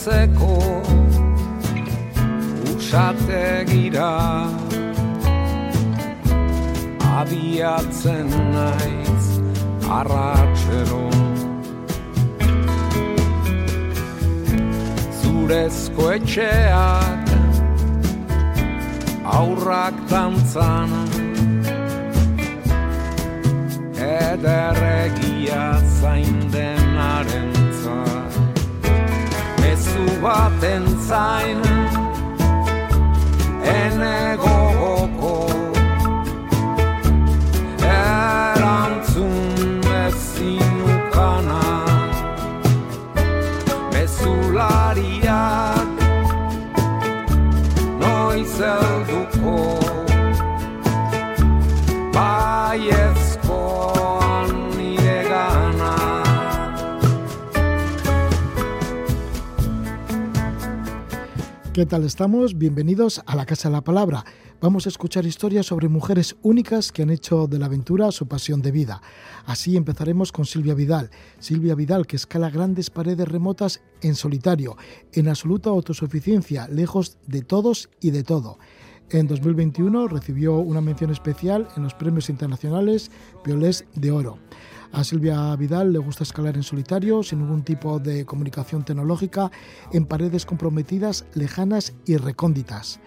sertzeko usate gira abiatzen naiz arratxero zurezko etxeak aurrak tantzan ederregia zain denaren mezu baten zain. Ene gogoko erantzun ezinukana mezulariak noiz elduko baiezkoan ¿Qué tal estamos? Bienvenidos a la Casa de la Palabra. Vamos a escuchar historias sobre mujeres únicas que han hecho de la aventura su pasión de vida. Así empezaremos con Silvia Vidal. Silvia Vidal que escala grandes paredes remotas en solitario, en absoluta autosuficiencia, lejos de todos y de todo. En 2021 recibió una mención especial en los premios internacionales Violés de Oro. A Silvia Vidal le gusta escalar en solitario, sin ningún tipo de comunicación tecnológica, en paredes comprometidas, lejanas y recónditas.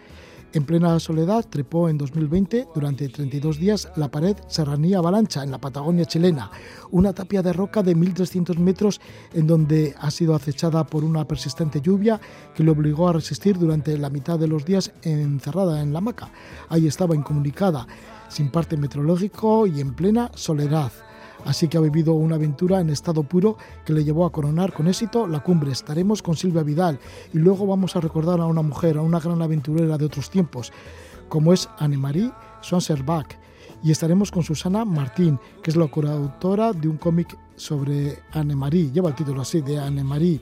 En plena soledad trepó en 2020 durante 32 días la pared Serranía Avalancha en la Patagonia chilena, una tapia de roca de 1.300 metros en donde ha sido acechada por una persistente lluvia que le obligó a resistir durante la mitad de los días encerrada en la hamaca. Ahí estaba incomunicada, sin parte meteorológico y en plena soledad así que ha vivido una aventura en estado puro que le llevó a coronar con éxito la cumbre. Estaremos con Silvia Vidal y luego vamos a recordar a una mujer, a una gran aventurera de otros tiempos, como es Annemarie Swanserbach. Y estaremos con Susana Martín, que es la coautora de un cómic sobre Annemarie, lleva el título así, de Annemarie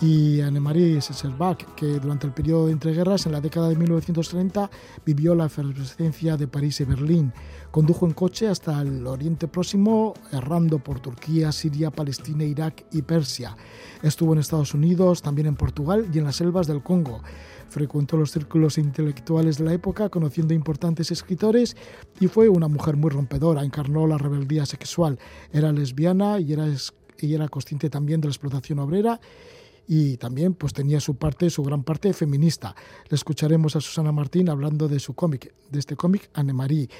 y Annemarie Sesselbach, que durante el periodo de entreguerras, en la década de 1930, vivió la efervescencia de París y Berlín. Condujo en coche hasta el Oriente Próximo, errando por Turquía, Siria, Palestina, Irak y Persia. Estuvo en Estados Unidos, también en Portugal y en las selvas del Congo. Frecuentó los círculos intelectuales de la época, conociendo importantes escritores, y fue una mujer muy rompedora. Encarnó la rebeldía sexual. Era lesbiana y era, y era consciente también de la explotación obrera y también pues tenía su parte, su gran parte feminista. Le escucharemos a Susana Martín hablando de su cómic, de este cómic Annemarie.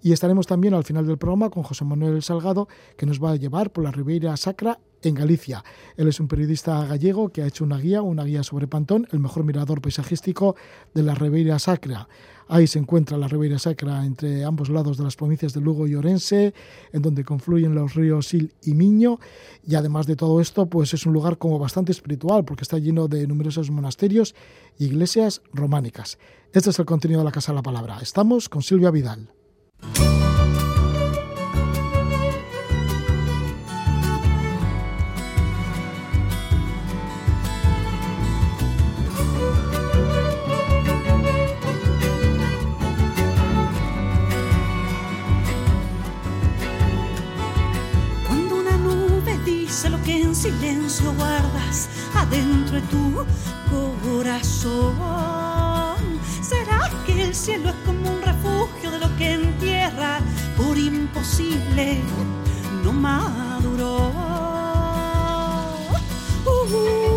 Y estaremos también al final del programa con José Manuel Salgado, que nos va a llevar por la Ribeira Sacra en Galicia. Él es un periodista gallego que ha hecho una guía, una guía sobre Pantón, el mejor mirador paisajístico de la Ribeira Sacra. Ahí se encuentra la Ribeira Sacra entre ambos lados de las provincias de Lugo y Orense, en donde confluyen los ríos Sil y Miño. Y además de todo esto, pues es un lugar como bastante espiritual, porque está lleno de numerosos monasterios e iglesias románicas. Este es el contenido de la Casa de la Palabra. Estamos con Silvia Vidal. Silencio guardas adentro de tu corazón. ¿Será que el cielo es como un refugio de lo que en tierra por imposible no maduró? Uh, uh,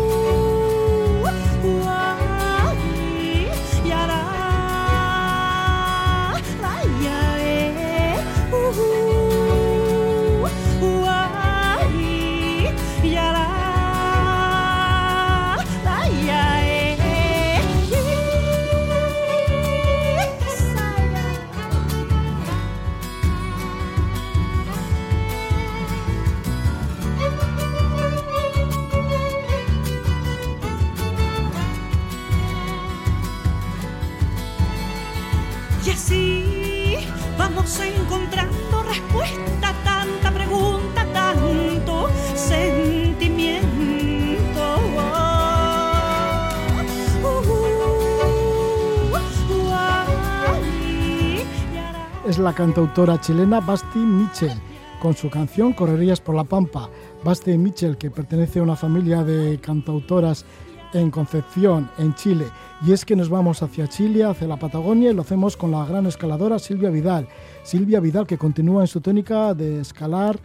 la cantautora chilena Basti Mitchell, con su canción Correrías por la Pampa. Baste Mitchell, que pertenece a una familia de cantautoras en Concepción, en Chile. Y es que nos vamos hacia Chile, hacia la Patagonia, y lo hacemos con la gran escaladora Silvia Vidal. Silvia Vidal, que continúa en su tónica de escalar,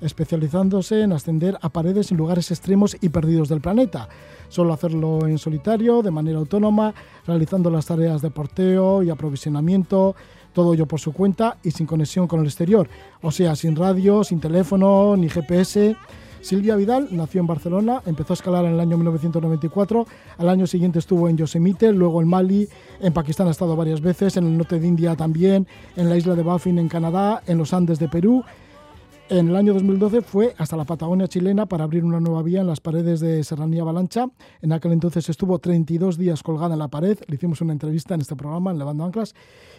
especializándose en ascender a paredes en lugares extremos y perdidos del planeta. Solo hacerlo en solitario, de manera autónoma, realizando las tareas de porteo y aprovisionamiento, todo ello por su cuenta y sin conexión con el exterior, o sea, sin radio, sin teléfono, ni GPS. Silvia Vidal nació en Barcelona, empezó a escalar en el año 1994, al año siguiente estuvo en Yosemite, luego en Mali, en Pakistán ha estado varias veces, en el norte de India también, en la isla de Baffin en Canadá, en los Andes de Perú en el año 2012 fue hasta la Patagonia chilena para abrir una nueva vía en las paredes de Serranía Balancha. En aquel entonces estuvo 32 días colgada en la pared. Le hicimos una entrevista en este programa, en Levando Anclas.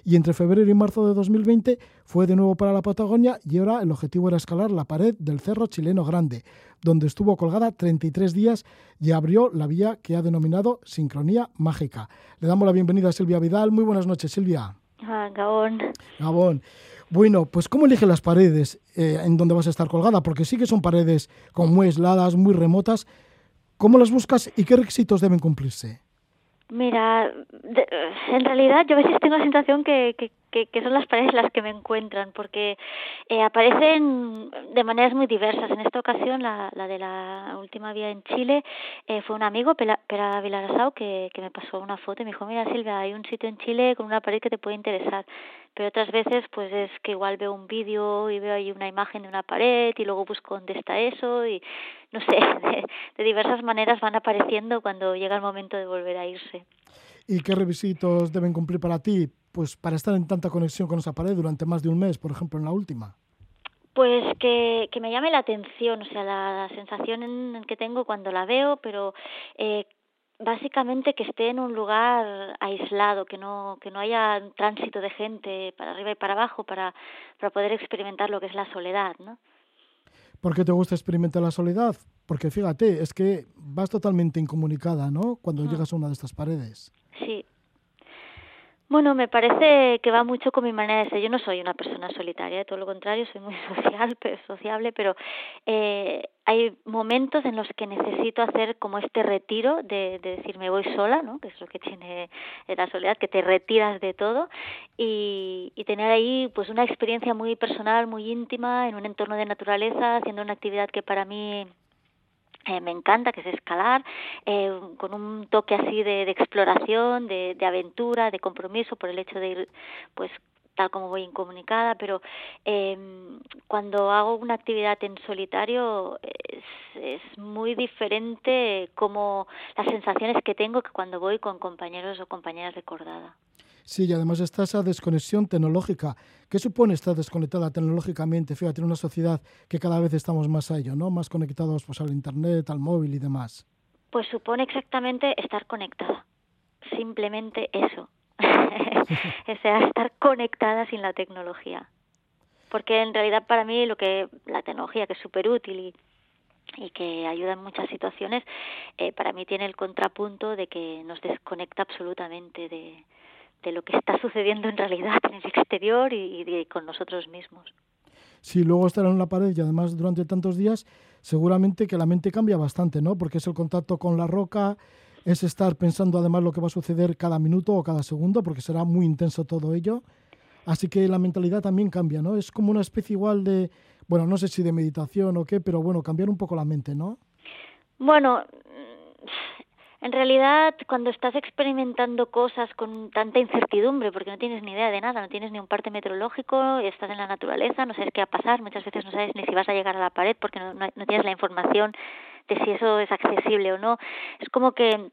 Y entre febrero y marzo de 2020 fue de nuevo para la Patagonia y ahora el objetivo era escalar la pared del Cerro Chileno Grande, donde estuvo colgada 33 días y abrió la vía que ha denominado Sincronía Mágica. Le damos la bienvenida a Silvia Vidal. Muy buenas noches, Silvia. Ah, Gabón. Gabón. Bueno, pues ¿cómo elige las paredes eh, en donde vas a estar colgada? Porque sí que son paredes muy aisladas, muy remotas. ¿Cómo las buscas y qué requisitos deben cumplirse? Mira, en realidad yo a veces tengo la sensación que, que, son las paredes las que me encuentran, porque eh, aparecen de maneras muy diversas. En esta ocasión, la, la de la última vía en Chile, eh, fue un amigo, Pera, Pera Vilarasau, que, que me pasó una foto y me dijo, mira Silvia, hay un sitio en Chile con una pared que te puede interesar. Pero otras veces, pues es que igual veo un vídeo y veo ahí una imagen de una pared y luego busco dónde está eso y no sé, de, diversas maneras van apareciendo cuando llega el momento de volver a irse. ¿Y qué requisitos deben cumplir para ti? Pues para estar en tanta conexión con esa pared durante más de un mes, por ejemplo, en la última. Pues que, que me llame la atención, o sea, la, sensación que tengo cuando la veo, pero eh, básicamente que esté en un lugar aislado, que no, que no haya tránsito de gente para arriba y para abajo para, para poder experimentar lo que es la soledad, ¿no? ¿Por qué te gusta experimentar la soledad? Porque fíjate, es que vas totalmente incomunicada, ¿no? Cuando llegas a una de estas paredes. Sí. Bueno, me parece que va mucho con mi manera de ser. Yo no soy una persona solitaria, todo lo contrario, soy muy social, pero sociable, pero eh, hay momentos en los que necesito hacer como este retiro de, de decir me voy sola, ¿no? que es lo que tiene la soledad, que te retiras de todo y, y tener ahí pues una experiencia muy personal, muy íntima, en un entorno de naturaleza, haciendo una actividad que para mí eh, me encanta, que es escalar, eh, con un toque así de, de exploración, de, aventura, de compromiso por el hecho de ir pues tal como voy incomunicada, pero eh, cuando hago una actividad en solitario es, es muy diferente como las sensaciones que tengo que cuando voy con compañeros o compañeras recordada. Sí, y además está esa desconexión tecnológica. ¿Qué supone estar desconectada tecnológicamente? Fíjate, en una sociedad que cada vez estamos más a ello, ¿no? Más conectados pues, al Internet, al móvil y demás. Pues supone exactamente estar conectada. Simplemente eso. o sea, estar conectada sin la tecnología. Porque en realidad para mí lo que la tecnología, que es súper útil y, y que ayuda en muchas situaciones, eh, para mí tiene el contrapunto de que nos desconecta absolutamente de, de lo que está sucediendo en realidad en el exterior y, y, con nosotros mismos. Sí, luego estar en la pared y además durante tantos días, seguramente que la mente cambia bastante, ¿no? Porque es el contacto con la roca, es estar pensando además lo que va a suceder cada minuto o cada segundo, porque será muy intenso todo ello. Así que la mentalidad también cambia, ¿no? Es como una especie igual de, bueno, no sé si de meditación o qué, pero bueno, cambiar un poco la mente, ¿no? Bueno, en realidad cuando estás experimentando cosas con tanta incertidumbre, porque no tienes ni idea de nada, no tienes ni un parte meteorológico, estás en la naturaleza, no sabes qué va a pasar, muchas veces no sabes ni si vas a llegar a la pared porque no, no, no tienes la información de si eso es accesible o no. Es como que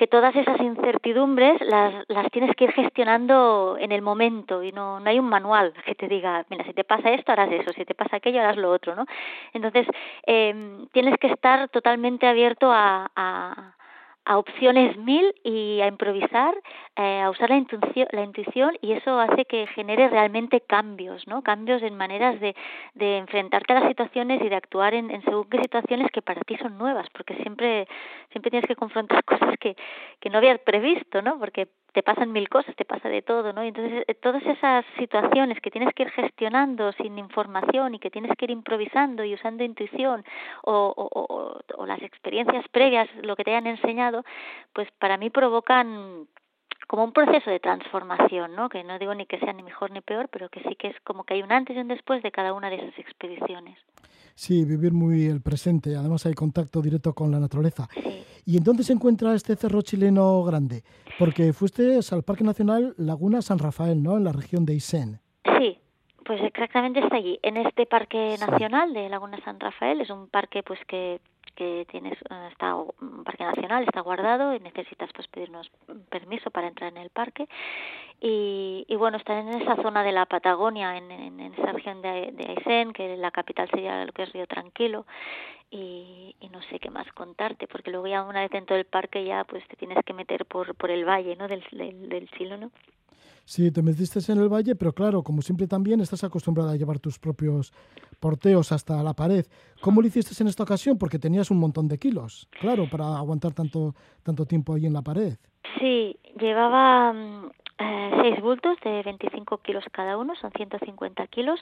que todas esas incertidumbres las, las tienes que ir gestionando en el momento y no, no hay un manual que te diga, mira, si te pasa esto, harás eso, si te pasa aquello, harás lo otro, ¿no? Entonces, eh, tienes que estar totalmente abierto a, a, a opciones mil y a improvisar, eh, a usar la intuición, la intuición y eso hace que genere realmente cambios, ¿no? Cambios en maneras de, de enfrentarte a las situaciones y de actuar en, en según qué situaciones que para ti son nuevas, porque siempre siempre tienes que confrontar cosas que, que no habías previsto, ¿no? Porque te pasan mil cosas, te pasa de todo, ¿no? Y entonces eh, todas esas situaciones que tienes que ir gestionando sin información y que tienes que ir improvisando y usando intuición o, o, o las experiencias previas, lo que te hayan enseñado, pues para mí provocan como un proceso de transformación, ¿no? Que no digo ni que sea ni mejor ni peor, pero que sí que es como que hay un antes y un después de cada una de esas expediciones. Sí, vivir muy el presente. Además hay contacto directo con la naturaleza. ¿Y en dónde se encuentra este cerro chileno grande? Porque fuiste al Parque Nacional Laguna San Rafael, ¿no? En la región de Isen. Pues exactamente está allí, en este Parque Nacional de Laguna San Rafael. Es un parque pues que que tienes eh, está un parque nacional está guardado y necesitas pues pedirnos permiso para entrar en el parque. Y, y bueno está en esa zona de la Patagonia en, en, esa región de, de Aysén que la capital sería lo que es Río Tranquilo. Y, y, no sé qué más contarte porque luego ya una vez dentro del parque ya pues te tienes que meter por por el valle no del del, del Chilo no Sí, te metiste en el valle, pero claro, como siempre también estás acostumbrada a llevar tus propios porteos hasta la pared. ¿Cómo lo hiciste en esta ocasión? Porque tenías un montón de kilos, claro, para aguantar tanto, tanto tiempo ahí en la pared. Sí, llevaba mm, eh, seis bultos de 25 kilos cada uno, son 150 kilos,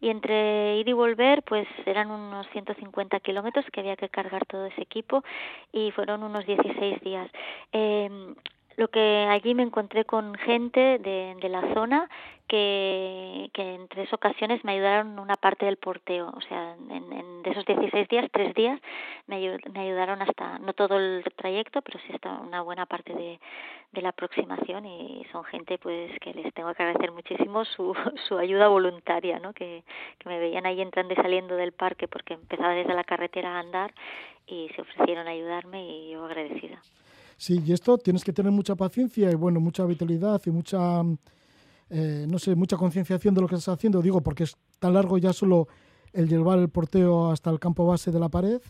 y entre ir y volver, pues eran unos 150 kilómetros que había que cargar todo ese equipo y fueron unos 16 días. Eh, lo que allí me encontré con gente de, de la zona que, que en tres ocasiones me ayudaron una parte del porteo, o sea, en, en de esos 16 días, tres días me, me ayudaron hasta, no todo el trayecto, pero sí hasta una buena parte de, de la aproximación y son gente pues que les tengo que agradecer muchísimo su, su ayuda voluntaria, ¿no? Que, que me veían ahí entrando y saliendo del parque porque empezaba desde la carretera a andar y se ofrecieron a ayudarme y yo agradecida. Sí, y esto tienes que tener mucha paciencia y bueno, mucha vitalidad y mucha, eh, no sé, mucha concienciación de lo que estás haciendo. Digo, porque es tan largo ya solo el llevar el porteo hasta el campo base de la pared.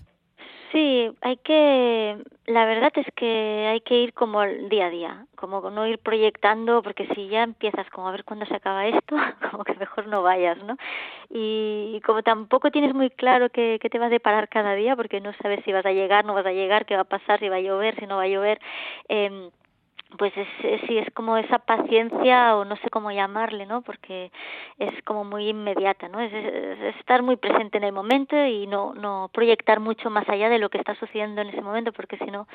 Sí, hay que, la verdad es que hay que ir como día a día, como no ir proyectando, porque si ya empiezas como a ver cuándo se acaba esto, como que mejor no vayas, ¿no? Y, como tampoco tienes muy claro qué, qué te va a deparar cada día, porque no sabes si vas a llegar, no vas a llegar, qué va a pasar, si va a llover, si no va a llover, eh, pues es, es, sí es como esa paciencia o no sé cómo llamarle no porque es como muy inmediata no es, es, estar muy presente en el momento y no no proyectar mucho más allá de lo que está sucediendo en ese momento porque si no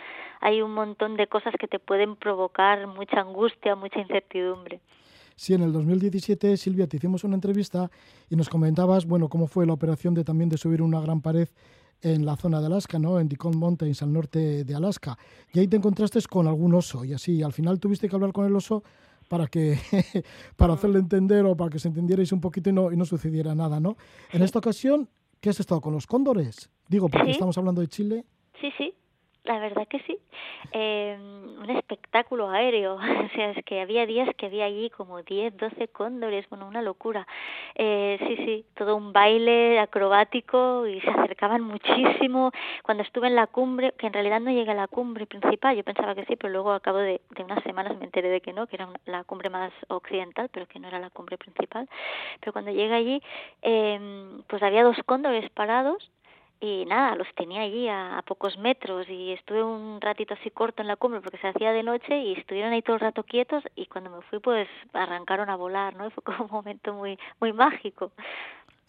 hay un montón de cosas que te pueden provocar mucha angustia mucha incertidumbre. Sí, en el 2017, Silvia, te hicimos una entrevista y nos comentabas, bueno, cómo fue la operación de también de subir una gran pared en la zona de Alaska, ¿no? En Deacon Mountains, al norte de Alaska. Y ahí te encontraste con algún oso y así, al final tuviste que hablar con el oso para que para hacerle entender o para que se entendierais un poquito y no, y no sucediera nada, ¿no? En esta ocasión, ¿qué has estado con los cóndores? Digo, porque Sí. estamos hablando de Chile. Sí, sí, la verdad que sí. Eh, un espectáculo aéreo. O sea, es que había días que había allí como 10, 12 cóndores, bueno, una locura. Eh, sí, sí, todo un baile acrobático y se acercaban muchísimo. Cuando estuve en la cumbre, que en realidad no llegué a la cumbre principal, yo pensaba que sí, pero luego a cabo de, de unas semanas me enteré de que no, que era una- la cumbre más occidental, pero que no era la cumbre principal. Pero cuando llegué allí, eh, pues había dos cóndores parados y nada, los tenía allí a, a, pocos metros y estuve un ratito así corto en la cumbre porque se hacía de noche y estuvieron ahí todo el rato quietos y cuando me fui pues arrancaron a volar, ¿no? Y fue como un momento muy muy mágico.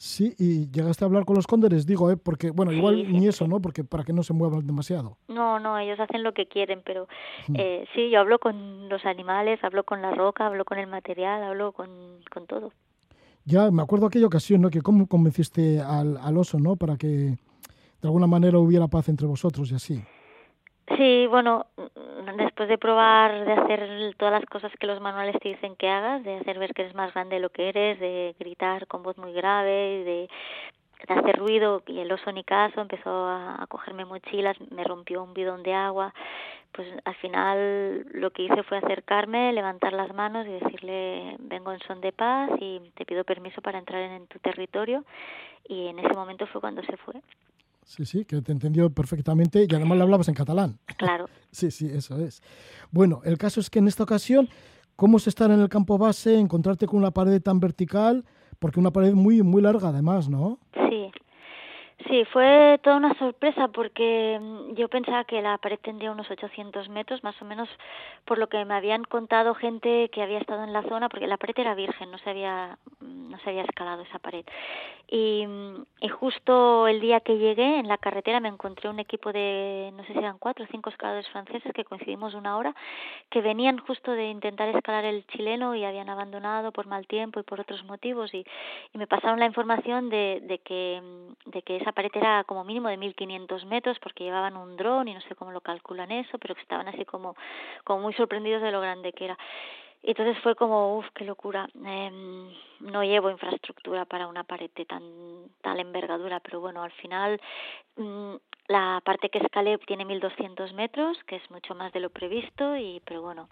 Sí, y llegaste a hablar con los cóndores, digo, ¿eh? Porque, bueno, igual Sí, sí, ni eso, ¿no? Porque para que no se muevan demasiado. No, no, ellos hacen lo que quieren, pero Mm. eh, sí, yo hablo con los animales, hablo con la roca, hablo con el material, hablo con, con todo. Ya, me acuerdo aquella ocasión, ¿no? Que cómo convenciste al, al oso, ¿no? Para que de alguna manera hubiera paz entre vosotros y así. Sí, bueno, mm, después de probar de hacer todas las cosas que los manuales te dicen que hagas, de hacer ver que eres más grande de lo que eres, de gritar con voz muy grave, de, de hacer ruido, y el oso ni caso, empezó a, cogerme mochilas, me rompió un bidón de agua, pues al final lo que hice fue acercarme, levantar las manos y decirle vengo en son de paz y te pido permiso para entrar en, en tu territorio y en ese momento fue cuando se fue. Sí, sí, que te entendió perfectamente y además le hablabas en catalán. Claro. Sí, sí, eso es. Bueno, el caso es que en esta ocasión, ¿cómo es estar en el campo base, encontrarte con una pared tan vertical? Porque una pared muy, muy larga además, ¿no? Sí. Sí, fue toda una sorpresa porque mm, yo pensaba que la pared tendría unos 800 metros, más o menos por lo que me habían contado gente que había estado en la zona, porque la pared era virgen, no se había, mm, no se había escalado esa pared. Y, mm, y justo el día que llegué en la carretera me encontré un equipo de, no sé si eran cuatro o cinco escaladores franceses que coincidimos una hora, que venían justo de intentar escalar el chileno y habían abandonado por mal tiempo y por otros motivos y, y me pasaron la información de, de que, de que pared era como mínimo de 1500 metros porque llevaban un dron y no sé cómo lo calculan eso, pero que estaban así como, como muy sorprendidos de lo grande que era. Entonces fue como, uff, qué locura. Eh, no llevo infraestructura para una pared de tan tal envergadura, pero bueno, al final mmm, la parte que escalé tiene 1200 metros, que es mucho más de lo previsto, y pero bueno,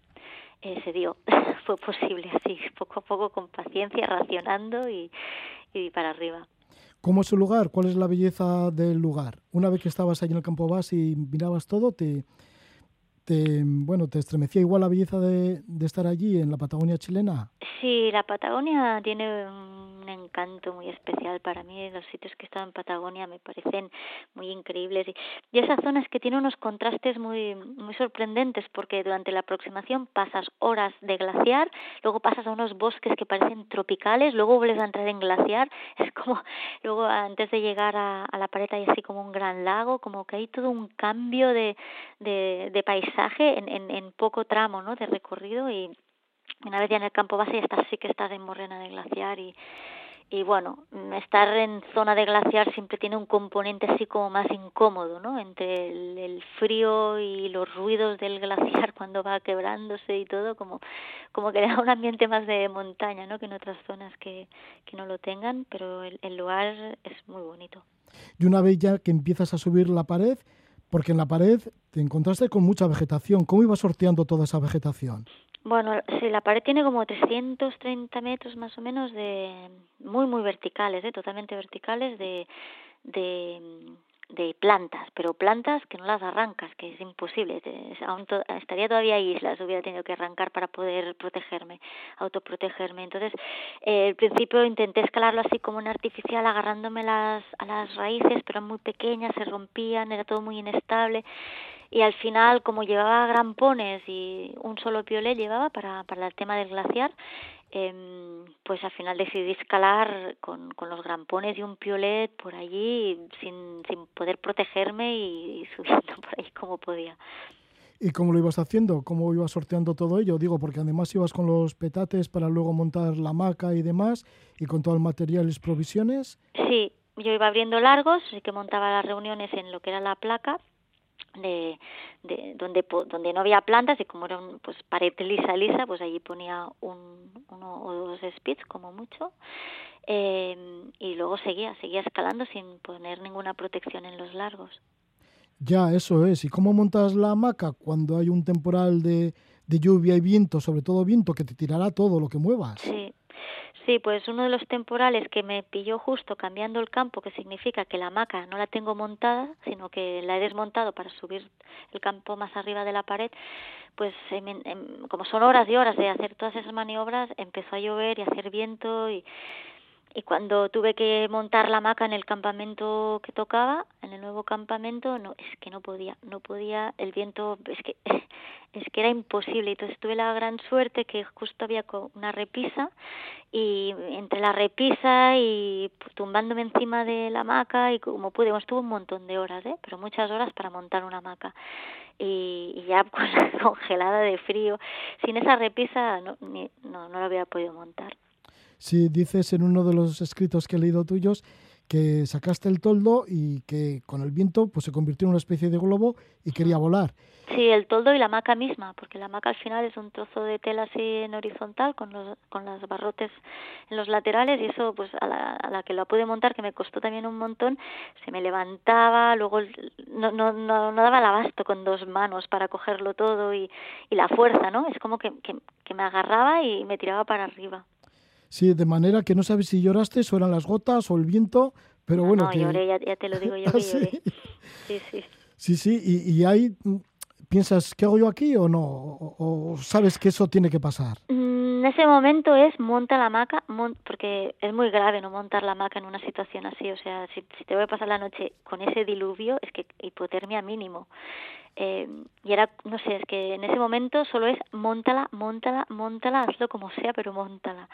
eh, se dio, fue posible así, poco a poco, con paciencia, racionando y, y para arriba. ¿Cómo es el lugar? ¿Cuál es la belleza del lugar? Una vez que estabas ahí en el campo base y mirabas todo, te, te, bueno, ¿te estremecía igual la belleza de, de, estar allí en la Patagonia chilena? Sí, la Patagonia tiene un encanto muy especial para mí. Los sitios que he estado en Patagonia me parecen muy increíbles. Y, esa zona es que tiene unos contrastes muy, muy sorprendentes porque durante la aproximación pasas horas de glaciar, luego pasas a unos bosques que parecen tropicales, luego vuelves a entrar en glaciar. Es como, luego antes de llegar a, a la pared hay así como un gran lago, como que hay todo un cambio de, de, de paisaje en, poco tramo ¿no? de recorrido y una vez ya en el campo base ya estás, sí que estás en morrena de glaciar y, y bueno, estar en zona de glaciar siempre tiene un componente así como más incómodo, ¿no? Entre el, el, frío y los ruidos del glaciar cuando va quebrándose y todo, como, como que da un ambiente más de montaña, ¿no? Que en otras zonas que, que no lo tengan, pero el lugar es muy bonito. Y una vez ya que empiezas a subir la pared, porque en la pared te encontraste con mucha vegetación. ¿Cómo ibas sorteando toda esa vegetación? Bueno, sí, la pared tiene como 330 metros más o menos de muy muy verticales, ¿eh? totalmente verticales de de de plantas, pero plantas que no las arrancas, que es imposible. Aún estaría todavía ahí, las hubiera tenido que arrancar para poder protegerme, autoprotegerme. Entonces, eh, al principio intenté escalarlo así como un artificial, agarrándome las, a las raíces, pero muy pequeñas, se rompían, era todo muy inestable. Y al final, como llevaba grampones y un solo piolet llevaba para, para el tema del glaciar, eh, pues al final decidí escalar con, con los grampones y un piolet por allí sin, sin poder protegerme y, y subiendo por ahí como podía. ¿Y cómo lo ibas haciendo? ¿Cómo ibas sorteando todo ello? Digo, porque además ibas con los petates para luego montar la hamaca y demás, y con todo el material y provisiones. Sí, yo iba abriendo largos, así que montaba las reuniones en lo que era la placa, de, de donde donde no había plantas y como era un, pues pared lisa lisa pues allí ponía un uno o dos spits como mucho. Eh, y luego seguía seguía escalando sin poner ninguna protección en los largos. Ya eso es. Y cómo montas la hamaca cuando hay un temporal de, de lluvia y viento sobre todo viento que te tirará todo lo que muevas sí Sí, pues uno de los temporales que me pilló justo cambiando el campo, que significa que la hamaca no la tengo montada, sino que la he desmontado para subir el campo más arriba de la pared, pues em, como son horas y horas de hacer todas esas maniobras, empezó a llover y a hacer viento y y cuando tuve que montar la hamaca en el campamento que tocaba, en el nuevo campamento, no, es que no podía, no podía, el viento, es que, es que era imposible. Entonces tuve la gran suerte que justo había una repisa y entre la repisa y tumbándome encima de la hamaca y como pude, bueno, un montón de horas, ¿eh? pero muchas horas para montar una hamaca. Y, y ya congelada de frío, sin esa repisa no, ni, no, no lo había podido montar si dices en uno de los escritos que he leído tuyos que sacaste el toldo y que con el viento pues se convirtió en una especie de globo y quería volar. Sí, el toldo y la hamaca misma, porque la hamaca al final es un trozo de tela así en horizontal con los con las barrotes en los laterales y eso pues a la, a la que la pude montar que me costó también un montón, se me levantaba, luego no no no, no daba el abasto con dos manos para cogerlo todo y, y la fuerza, ¿no? Es como que, que, que me agarraba y me tiraba para arriba. Sí, de manera que no sabes si lloraste o eran las gotas o el viento, pero no, bueno. No, que... lloré, ya, ya, te lo digo yo que ¿Sí? lloré. Sí, sí. Sí, sí, y, y ahí piensas, ¿qué hago yo aquí o no? O, o, sabes que eso tiene que pasar? Mm, en ese momento es monta la hamaca, porque es muy grave no montar la hamaca en una situación así, o sea, si, te voy a pasar la noche con ese diluvio, es que hipotermia mínimo. Eh, y era, no sé, es que en ese momento solo es montala, montala, montala, hazlo como sea, pero montala.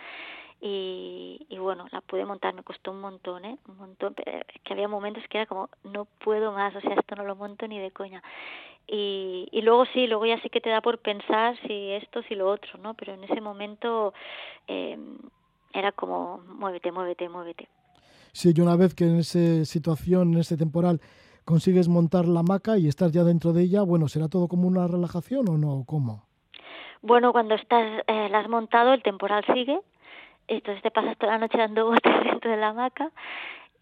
Y, y bueno, la pude montar, me costó un montón, ¿eh? Un montón, pero que había momentos que era como, no puedo más, o sea, esto no lo monto ni de coña. Y, y luego sí, luego ya sí que te da por pensar si esto, si lo otro, ¿no? Pero en ese momento eh, era como, muévete, muévete, muévete. Sí, y una vez que en esa situación, en ese temporal, consigues montar la hamaca y estar ya dentro de ella, bueno, ¿será todo como una relajación o no? ¿Cómo? Bueno, cuando estás, eh, la has montado, el temporal sigue, entonces te pasas toda la noche dando botes dentro de la hamaca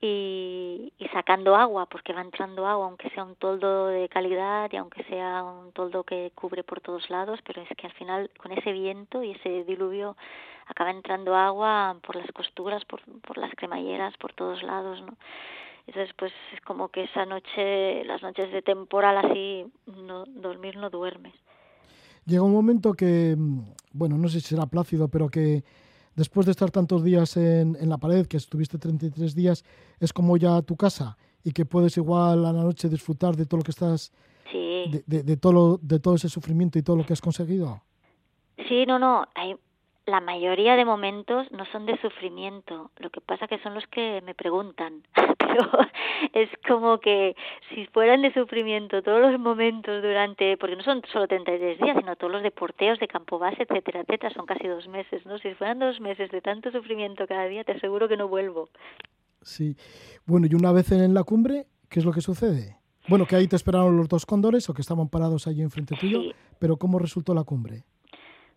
y, y sacando agua, porque va entrando agua, aunque sea un toldo de calidad y aunque sea un toldo que cubre por todos lados, pero es que al final con ese viento y ese diluvio acaba entrando agua por las costuras, por, por las cremalleras, por todos lados, ¿no? Entonces, pues es como que esa noche, las noches de temporal así, no, dormir no duermes. Llega un momento que, mm, bueno, no sé si será plácido, pero que después de estar tantos días en, en la pared, que estuviste 33 días, es como ya tu casa y que puedes igual a la noche disfrutar de todo lo que estás, sí. de, de, todo, de todo ese sufrimiento y todo lo que has conseguido. Sí, no, no, hay, la mayoría de momentos no son de sufrimiento, lo que pasa que son los que me preguntan, pero es como que si fueran de sufrimiento todos los momentos durante, porque no son solo 33 días, sino todos los deporteos de campo base, etcétera, etcétera, son casi dos meses, ¿no? Si fueran dos meses de tanto sufrimiento cada día, te aseguro que no vuelvo. Sí, bueno, y una vez en la cumbre, ¿qué es lo que sucede? Bueno, que ahí te esperaron los dos cóndores o que estaban parados allí enfrente tuyo, Sí. pero ¿cómo resultó la cumbre?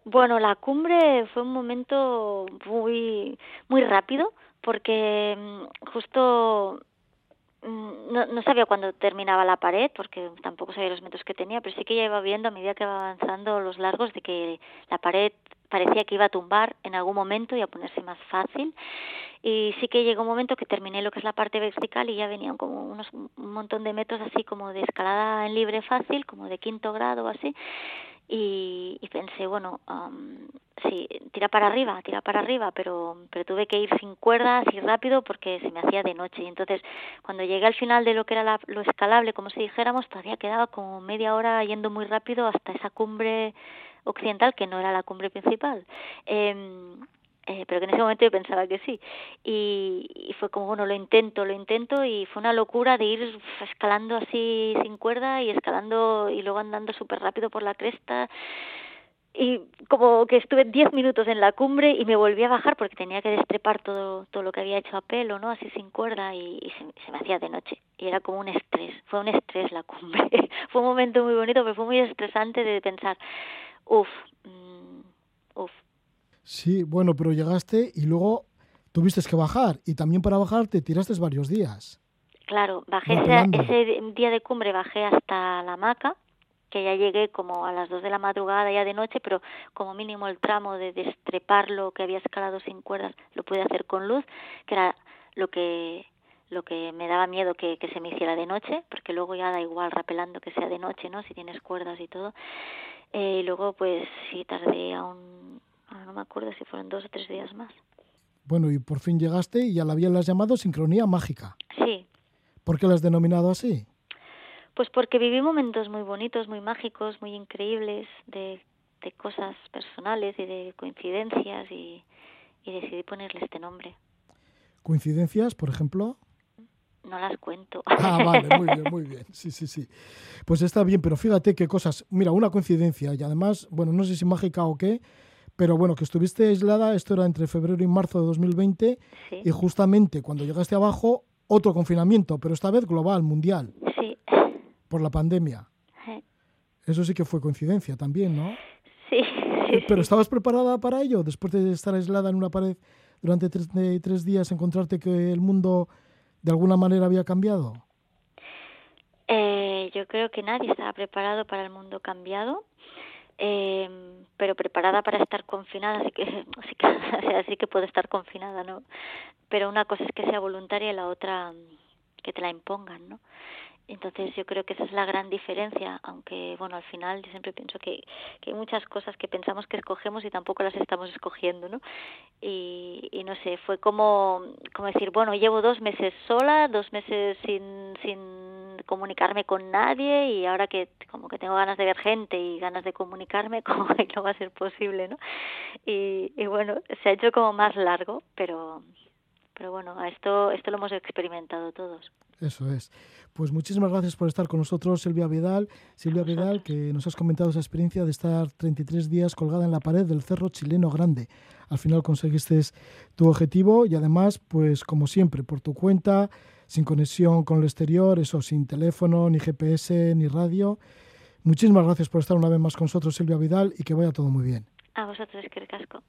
Bueno, la cumbre fue un momento muy muy rápido porque mm, justo mm, no, no sabía cuándo terminaba la pared porque tampoco sabía los metros que tenía, pero sí que ya iba viendo a medida que iba avanzando los largos de que la pared parecía que iba a tumbar en algún momento y a ponerse más fácil. Y sí que llegó un momento que terminé lo que es la parte vertical y ya venían como unos un montón de metros así como de escalada en libre fácil, como de quinto grado o así y, y pensé bueno um, sí tira para arriba tira para arriba pero pero tuve que ir sin cuerdas y rápido porque se me hacía de noche. Y entonces cuando llegué al final de lo que era la, lo escalable como si dijéramos todavía quedaba como media hora yendo muy rápido hasta esa cumbre occidental que no era la cumbre principal. Eh, eh, pero que en ese momento yo pensaba que sí. Y, fue como, bueno, lo intento, lo intento, y fue una locura de ir escalando así sin cuerda y escalando y luego andando súper rápido por la cresta. Y como que estuve diez minutos en la cumbre y me volví a bajar porque tenía que destrepar todo, todo lo que había hecho a pelo, ¿no? Así sin cuerda y, y se, se me hacía de noche. Y era como un estrés, fue un estrés la cumbre. fue un momento muy bonito, pero fue muy estresante de pensar, uff, mm, uff, Sí, bueno, pero llegaste y luego tuviste que bajar y también para bajar te tiraste varios días. Claro, bajé ese, ese día de cumbre, bajé hasta la hamaca, que ya llegué como a las dos de la madrugada ya de noche, pero como mínimo el tramo de destrepar lo que había escalado sin cuerdas lo pude hacer con luz, que era lo que lo que me daba miedo que, que se me hiciera de noche, porque luego ya da igual rapelando que sea de noche, ¿no? Si tienes cuerdas y todo. Eh, y luego pues sí tardé aún, no me acuerdo si fueron dos o tres días más. Bueno, y por fin llegaste y ya la habían las llamado sincronía mágica. Sí, ¿Por qué la has denominado así? Pues porque viví momentos muy bonitos, muy mágicos, muy increíbles, de, de cosas personales y de coincidencias y, y decidí ponerle este nombre. ¿Coincidencias, por ejemplo? No las cuento. Ah, vale, muy bien, muy bien. Sí, sí, sí. Pues está bien, pero fíjate qué cosas. Mira, una coincidencia y además, bueno, no sé si mágica o qué, pero bueno, que estuviste aislada, esto era entre febrero y marzo de 2020 Sí, y justamente cuando llegaste abajo, otro confinamiento, pero esta vez global, mundial, sí, por la pandemia. Eso sí que fue coincidencia también, ¿no? sí, sí, Pero. ¿estabas preparada para ello? Después de estar aislada en una pared durante tres, de- tres días, encontrarte que el mundo de alguna manera había cambiado. Eh, yo creo que nadie estaba preparado para el mundo cambiado, eh, pero preparada para estar confinada, así que, así que, o sea, sí que puedo estar confinada, ¿no? Pero una cosa es que sea voluntaria y la otra, que te la impongan, ¿no? Entonces yo creo que esa es la gran diferencia, aunque bueno, al final yo siempre pienso que, que hay muchas cosas que pensamos que escogemos y tampoco las estamos escogiendo, ¿no? Y, y no sé, fue como, como decir, bueno, llevo dos meses sola, dos meses sin, sin comunicarme con nadie y ahora que como que tengo ganas de ver gente y ganas de comunicarme, como que no va a ser posible, ¿no? Y, y bueno, se ha hecho como más largo, pero pero bueno, esto, esto lo hemos experimentado todos. Eso es. Pues muchísimas gracias por estar con nosotros, Silvia Vidal. Silvia Vidal, que nos has comentado esa experiencia de estar 33 días colgada en la pared del Cerro Chileno Grande. Al final conseguiste tu objetivo y además, pues como siempre, por tu cuenta, sin conexión con el exterior, eso, sin teléfono, ni GPS, ni radio. Muchísimas gracias por estar una vez más con nosotros, Silvia Vidal, y que vaya todo muy bien. A vosotros, que casco.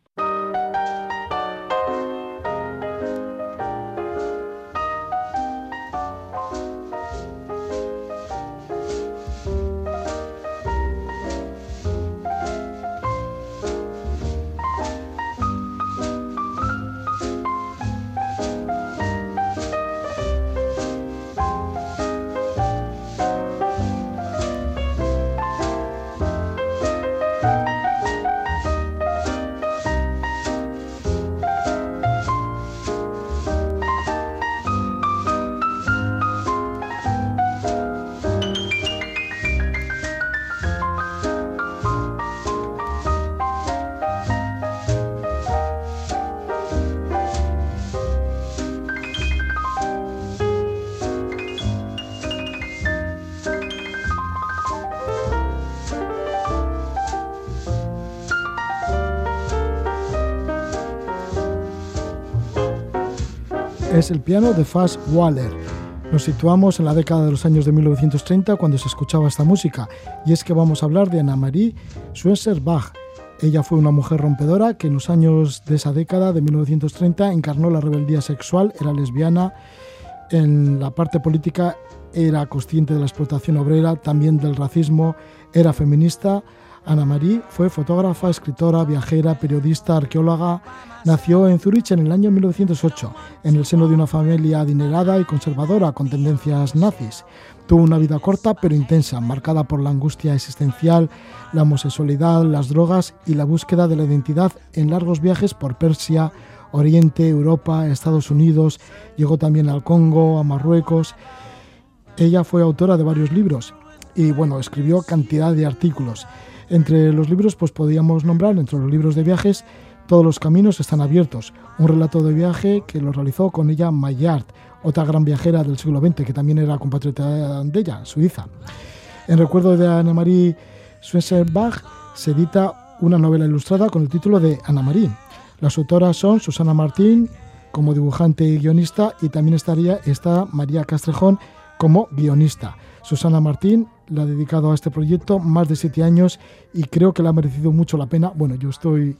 Es el piano de Faz Waller. Nos situamos en la década de los años de 1930 cuando se escuchaba esta música, y es que vamos a hablar de Anna-Marie Schweitzer-Bach. Ella fue una mujer rompedora que en los años de esa década de 1930 encarnó la rebeldía sexual, era lesbiana, en la parte política era consciente de la explotación obrera, también del racismo, era feminista. Ana Marie fue fotógrafa, escritora, viajera, periodista, arqueóloga, Nació en Zurich en el año 1908, en el seno de una familia adinerada y conservadora con tendencias nazis. Tuvo una vida corta pero intensa, marcada por la angustia existencial, la homosexualidad, las drogas y la búsqueda de la identidad en largos viajes por Persia, Oriente, Europa, Estados Unidos, llegó también al Congo, a Marruecos. Ella fue autora de varios libros y bueno, escribió cantidad de artículos. Entre los libros pues podíamos nombrar, entre los libros de viajes, todos los caminos están abiertos. Un relato de viaje que lo realizó con ella Maillard, otra gran viajera del siglo XX que también era compatriota de ella, suiza. En recuerdo de Anne-Marie se edita una novela ilustrada con el título de Anna-Marie. Las autoras son Susana Martín como dibujante y guionista y también estaría está María Castrejón como guionista. Susana Martín le ha dedicado a este proyecto más de siete años y creo que le ha merecido mucho la pena. Bueno, yo estoy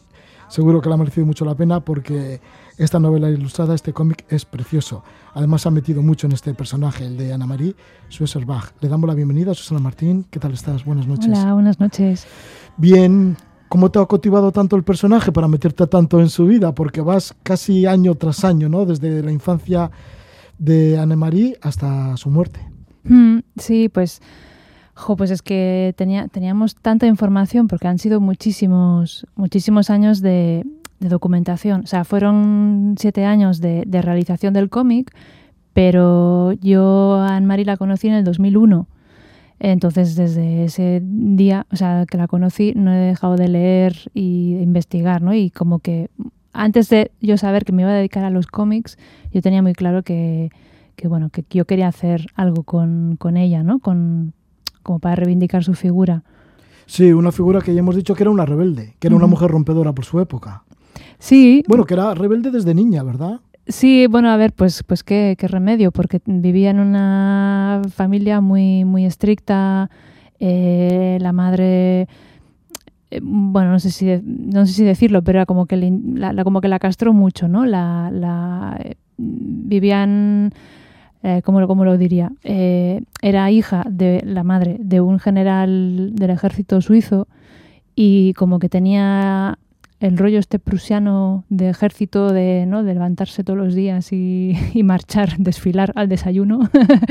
seguro que le ha merecido mucho la pena porque esta novela ilustrada, este cómic es precioso. Además ha metido mucho en este personaje, el de Ana Marie Schweitzer-Bach. Le damos la bienvenida a Susana Martín. ¿Qué tal estás? Buenas noches. Hola, buenas noches. Bien, ¿cómo te ha cautivado tanto el personaje para meterte tanto en su vida? Porque vas casi año tras año, ¿no? Desde la infancia de Ana Marie hasta su muerte. Mm, sí, pues Jo, pues es que tenía, teníamos tanta información porque han sido muchísimos, muchísimos años de, documentación. O sea, fueron siete años de, realización del cómic, pero yo a Anne-Marie la conocí en el 2001. Entonces, desde ese día, o sea, que la conocí, no he dejado de leer y de investigar, ¿no? Y como que antes de yo saber que me iba a dedicar a los cómics, yo tenía muy claro que, bueno, que yo quería hacer algo con, ella, ¿no? Como para reivindicar su figura. Sí, una figura que ya hemos dicho que era una rebelde, que era una mujer rompedora por su época. Sí. Bueno, que era rebelde desde niña, ¿verdad? Sí, bueno, a ver, pues, pues qué, qué remedio, porque vivía en una familia muy, muy estricta, eh, la madre, eh, bueno, no sé si no sé si decirlo, pero era como que la, como que la castró mucho, ¿no? La, la eh, vivían eh, ¿cómo, lo diría? Eh, era hija de la madre de un general del ejército suizo y como que tenía el rollo este prusiano de ejército de, ¿no? levantarse todos los días y, marchar, desfilar al desayuno.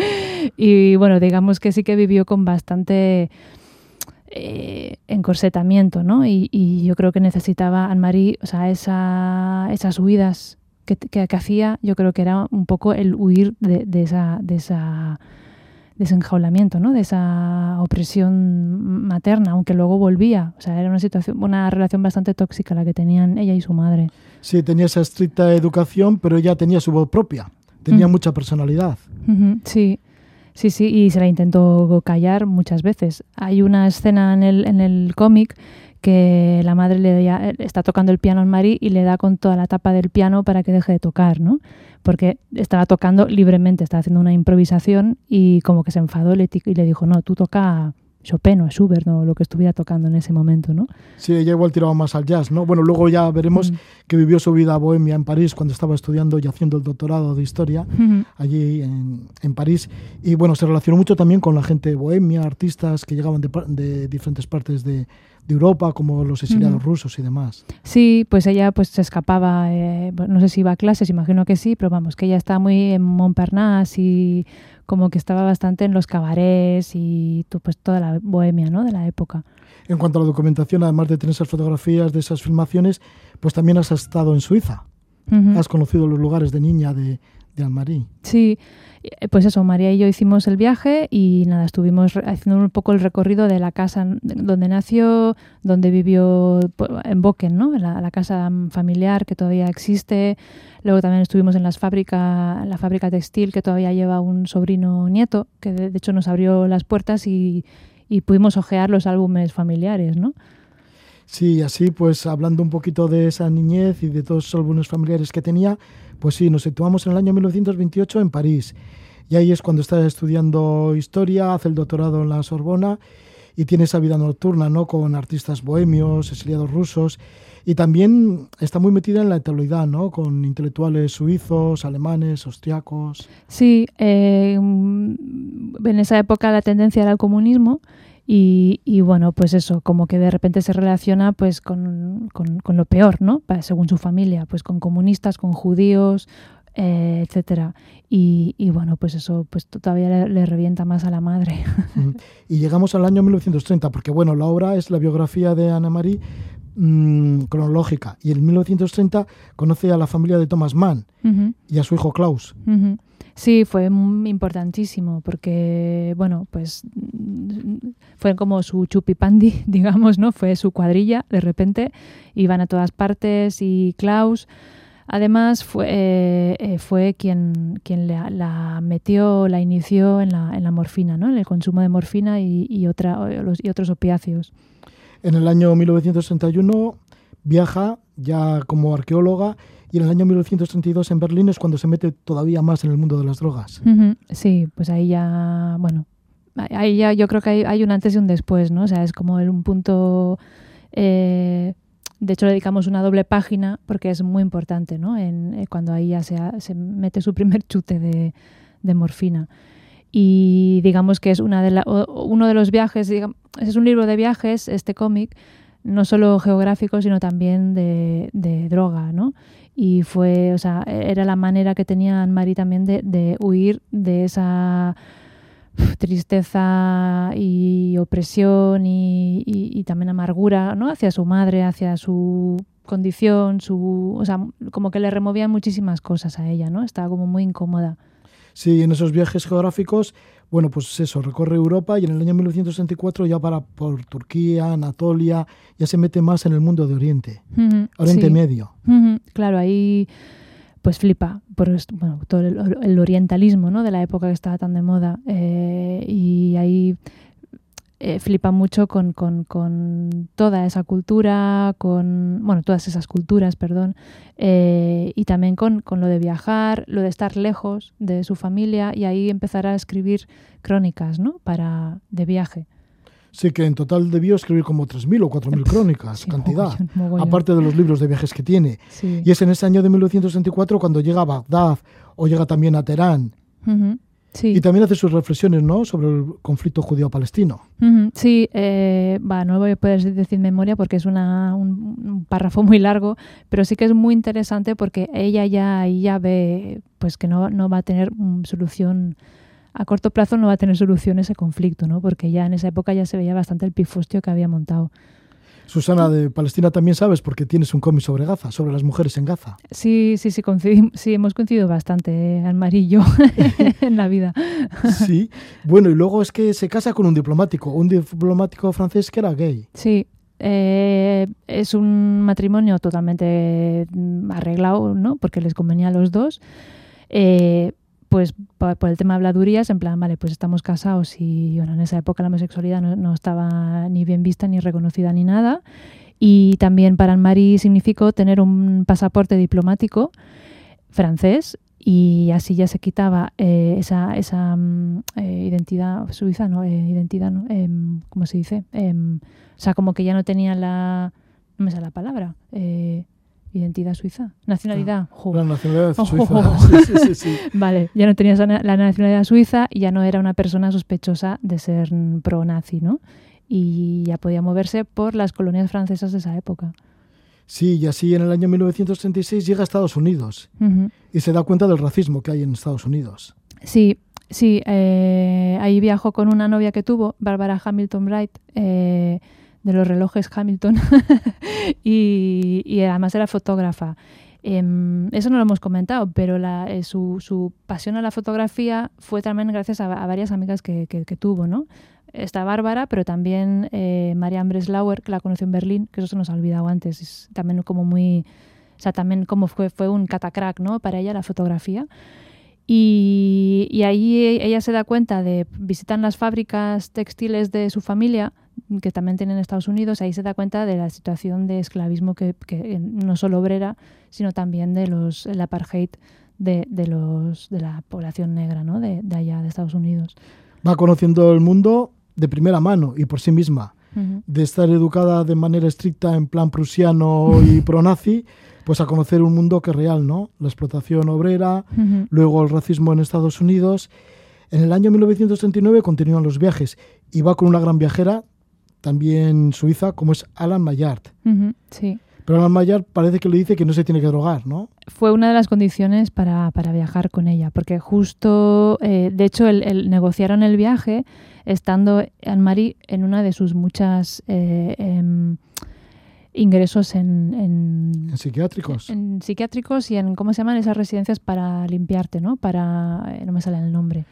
y bueno, digamos que sí que vivió con bastante eh, encorsetamiento, ¿no? Y, y, yo creo que necesitaba Anne-Marie, o sea, esa, esas huidas que, que, que, hacía, yo creo que era un poco el huir de, de esa... De esa desenjaulamiento, ¿no? De esa opresión materna, aunque luego volvía. O sea, era una situación, una relación bastante tóxica la que tenían ella y su madre. Sí, tenía esa estricta educación, pero ella tenía su voz propia, tenía mm. mucha personalidad. Sí, sí, sí, y se la intentó callar muchas veces. Hay una escena en el, en el cómic que la madre le da, está tocando el piano al Mari y le da con toda la tapa del piano para que deje de tocar, ¿no? Porque estaba tocando libremente, estaba haciendo una improvisación y como que se enfadó y le dijo, no, tú toca Chopin o Schubert o lo que estuviera tocando en ese momento, ¿no? Sí, ella igual tiraba más al jazz, ¿no? Bueno, luego ya veremos mm. que vivió su vida bohemia en París cuando estaba estudiando y haciendo el doctorado de historia mm -hmm. allí en, en, París. Y bueno, se relacionó mucho también con la gente bohemia, artistas que llegaban de, de diferentes partes de, de Europa, como los exiliados uh -huh. rusos y demás. Sí, pues ella pues se escapaba, eh, no sé si iba a clases, imagino que sí, pero vamos, que ella está muy en Montparnasse y como que estaba bastante en los cabarets y pues toda la bohemia ¿no? de la época. En cuanto a la documentación, además de tener esas fotografías de esas filmaciones, pues también has estado en Suiza. Uh -huh. Has conocido los lugares de niña de, de Anne-Marie. Sí, pues eso, María y yo hicimos el viaje y nada, estuvimos haciendo un poco el recorrido de la casa donde nació, donde vivió en Boken, ¿no? La, la casa familiar que todavía existe. Luego también estuvimos en las fábrica, la fábrica textil que todavía lleva un sobrino nieto, que de, de hecho nos abrió las puertas y, y pudimos ojear los álbumes familiares, ¿no? Sí, así pues hablando un poquito de esa niñez y de todos esos álbumes familiares que tenía, pues sí, nos situamos en el año 1928 en París. Y ahí es cuando está estudiando historia, hace el doctorado en la Sorbona y tiene esa vida nocturna, ¿no? Con artistas bohemios, exiliados rusos. Y también está muy metida en la actualidad, ¿no? Con intelectuales suizos, alemanes, austriacos. Sí, eh, en esa época la tendencia era el comunismo y, y, bueno, pues eso, como que de repente se relaciona pues con, con, con lo peor, ¿no? Según su familia, pues con comunistas, con judíos, eh, etcétera. Y, y, bueno, pues eso pues todavía le, le, revienta más a la madre. Y llegamos al año 1930, porque bueno, la obra es la biografía de Ana Marie mmm, cronológica. Y en 1930 conoce a la familia de Thomas Mann uh -huh. y a su hijo Klaus. Uh -huh. Sí, fue importantísimo porque, bueno, pues fue como su chupipandi, digamos, ¿no? Fue su cuadrilla, de repente, iban a todas partes y Klaus, además, fue, eh, fue quien, quien la, metió, la inició en la, en la morfina, ¿no? En el consumo de morfina y, y otros opiáceos. En el año 1961 viaja ya como arqueóloga y en el año 1932 en Berlín es cuando se mete todavía más en el mundo de las drogas. Sí, pues ahí ya, bueno, ahí ya yo creo que hay, un antes y un después, ¿no? O sea, es como un punto... Eh, de hecho, le dedicamos una doble página porque es muy importante, ¿no? En, eh, cuando ahí ya se, se, mete su primer chute de, de, morfina. Y digamos que es una de la, uno de los viajes, digamos, es un libro de viajes, este cómic, no solo geográfico, sino también de, de droga, ¿no? y fue, o sea, era la manera que tenía Anne-Marie también de, de, huir de esa tristeza y opresión y, y, también amargura, ¿no? Hacia su madre, hacia su condición, su, o sea, como que le removían muchísimas cosas a ella, ¿no? Estaba como muy incómoda. Sí, en esos viajes geográficos, bueno, pues eso, recorre Europa y en el año 1964 ya para por Turquía, Anatolia, ya se mete más en el mundo de Oriente, uh -huh, Oriente sí. Medio. Uh -huh, claro, ahí pues flipa por bueno, todo el, el, orientalismo ¿no? de la época que estaba tan de moda eh, y ahí eh, flipa mucho con, con, con, toda esa cultura, con, bueno, todas esas culturas, perdón, eh, y también con, con, lo de viajar, lo de estar lejos de su familia y ahí empezar a escribir crónicas, ¿no? Para, de viaje. Sí, que en total debió escribir como 3.000 o 4.000 crónicas, sí, cantidad, mogollón, mogollón. aparte de los libros de viajes que tiene. Sí. Y es en ese año de 1964 cuando llega a Bagdad o llega también a Teherán. Uh -huh. Sí. Y también hace sus reflexiones, ¿no?, sobre el conflicto judío-palestino. Sí, eh, va, no voy a poder decir memoria porque es una, un, un párrafo muy largo, pero sí que es muy interesante porque ella ya ya ve pues que no, no va a tener mm, solución a corto plazo no va a tener solución ese conflicto, ¿no? Porque ya en esa época ya se veía bastante el pifostio que había montado. Susana, de Palestina también sabes porque tienes un cómic sobre Gaza, sobre las mujeres en Gaza. Sí, sí, sí, coincidimos, sí, hemos coincidido bastante, eh, yo, en la vida. Sí. Bueno, y luego es que se casa con un diplomático, un diplomático francés que era gay. Sí, eh, es un matrimonio totalmente mm, arreglado, ¿no? Porque les convenía a los dos. Eh, pues por, el tema de habladurías, en plan, vale, pues estamos casados y bueno, en esa época la homosexualidad no, no estaba ni bien vista, ni reconocida, ni nada. Y también para Anne-Marie significó tener un pasaporte diplomático francés y así ya se quitaba eh, esa, esa mm, eh, identidad suiza, ¿no? Eh, identidad, ¿no? Em, ¿Cómo se dice? Em, o sea, como que ya no tenía la... No me sale la palabra. eh, identidad suiza. Nacionalidad. jo. La nacionalidad Oh, suiza. oh, oh. Sí, sí, sí, sí. Vale, ya no tenía esa na- la nacionalidad suiza y ya no era una persona sospechosa de ser pro-nazi, ¿no? Y ya podía moverse por las colonias francesas de esa época. Sí, y así en el año 1936 llega a Estados Unidos y se da cuenta del racismo que hay en Estados Unidos. Sí, sí, eh, ahí viajó con una novia que tuvo, Bárbara Hamilton Bright, eh, de los relojes Hamilton, y, y además era fotógrafa. Em, eso no lo hemos comentado, pero la, eh, su, su pasión a la fotografía fue también gracias a, a varias amigas que, que- que tuvo, ¿no? Está Bárbara, pero también eh, Marianne Breslauer, que la conoció en Berlín, que eso se nos ha olvidado antes, es también como muy... O sea, también como fue, fue un catacrack, ¿no? Para ella la fotografía. Y, y ahí ella se da cuenta de, visitan las fábricas textiles de su familia, que también tienen en Estados Unidos, ahí se da cuenta de la situación de esclavismo que, que no solo obrera, sino también de los el apartheid de, de los de la población negra, ¿no? De, de allá de Estados Unidos. Va conociendo el mundo de primera mano y por sí misma. Ujú. De estar educada de manera estricta en plan prusiano y pronazi, pues a conocer un mundo que es real, ¿no? La explotación obrera, Ujú. luego el racismo en Estados Unidos. En el año 1939 continúan los viajes y va con una gran viajera, también suiza, como es Alan Maillard. Sí. Pero Alan Maillard parece que le dice que no se tiene que drogar, ¿no? fue una de las condiciones para, para viajar con ella, porque justo, eh, de hecho, el, el- negociaron el viaje estando Anne-Marie en una de sus muchas eh, em, ingresos en, en- En psiquiátricos. en psiquiátricos y en, ¿cómo se llaman? Esas residencias para limpiarte, ¿no? Para, eh, no me sale el nombre.